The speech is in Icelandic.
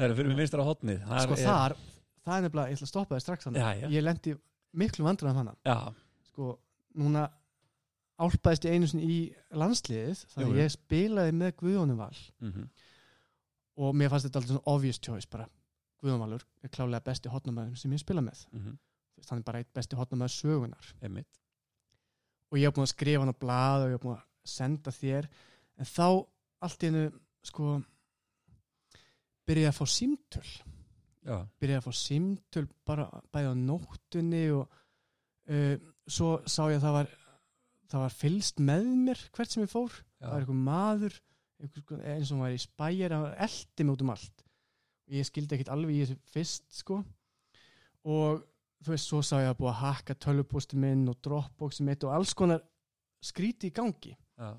Það er fyrir vinstra hotnið Þar sko er, þar, það er nefnilega, ég ætla að stoppa það strax þannig, Já, já. ég lendi miklu þannig, Já, sko núna álpaðist ég einu sinni í landsliðið, þannig Jú, ég spilaði með Guðjónum Val. Mhm, og mér fannst þetta alltaf svona obvious choice bara, Guðjón Valur er klálega besti hotnamaður sem ég spila með, veist, hann er bara eitt besti hotnamaður sögunar einmitt. Og ég hef búin að skrifa hann á blað og ég hef búin að senda þér. En þá allt í hennu sko byrjaði að fá símtöl. Já, byrjaði að fá símtöl bara bæði á nóttunni og uh, svo sá ég að það var það var fylst með mér hvert sem ég fór. Það var já, einhver maður einhver, sko, eins og var í spæjar eldi mig út um allt. Ég skildi ekkit alveg í þessu fyrst sko. Og þú veist, svo sá ég að búið að hakka tölvupósti minn og dropboxi mitt og alls konar skríti í gangi. Já,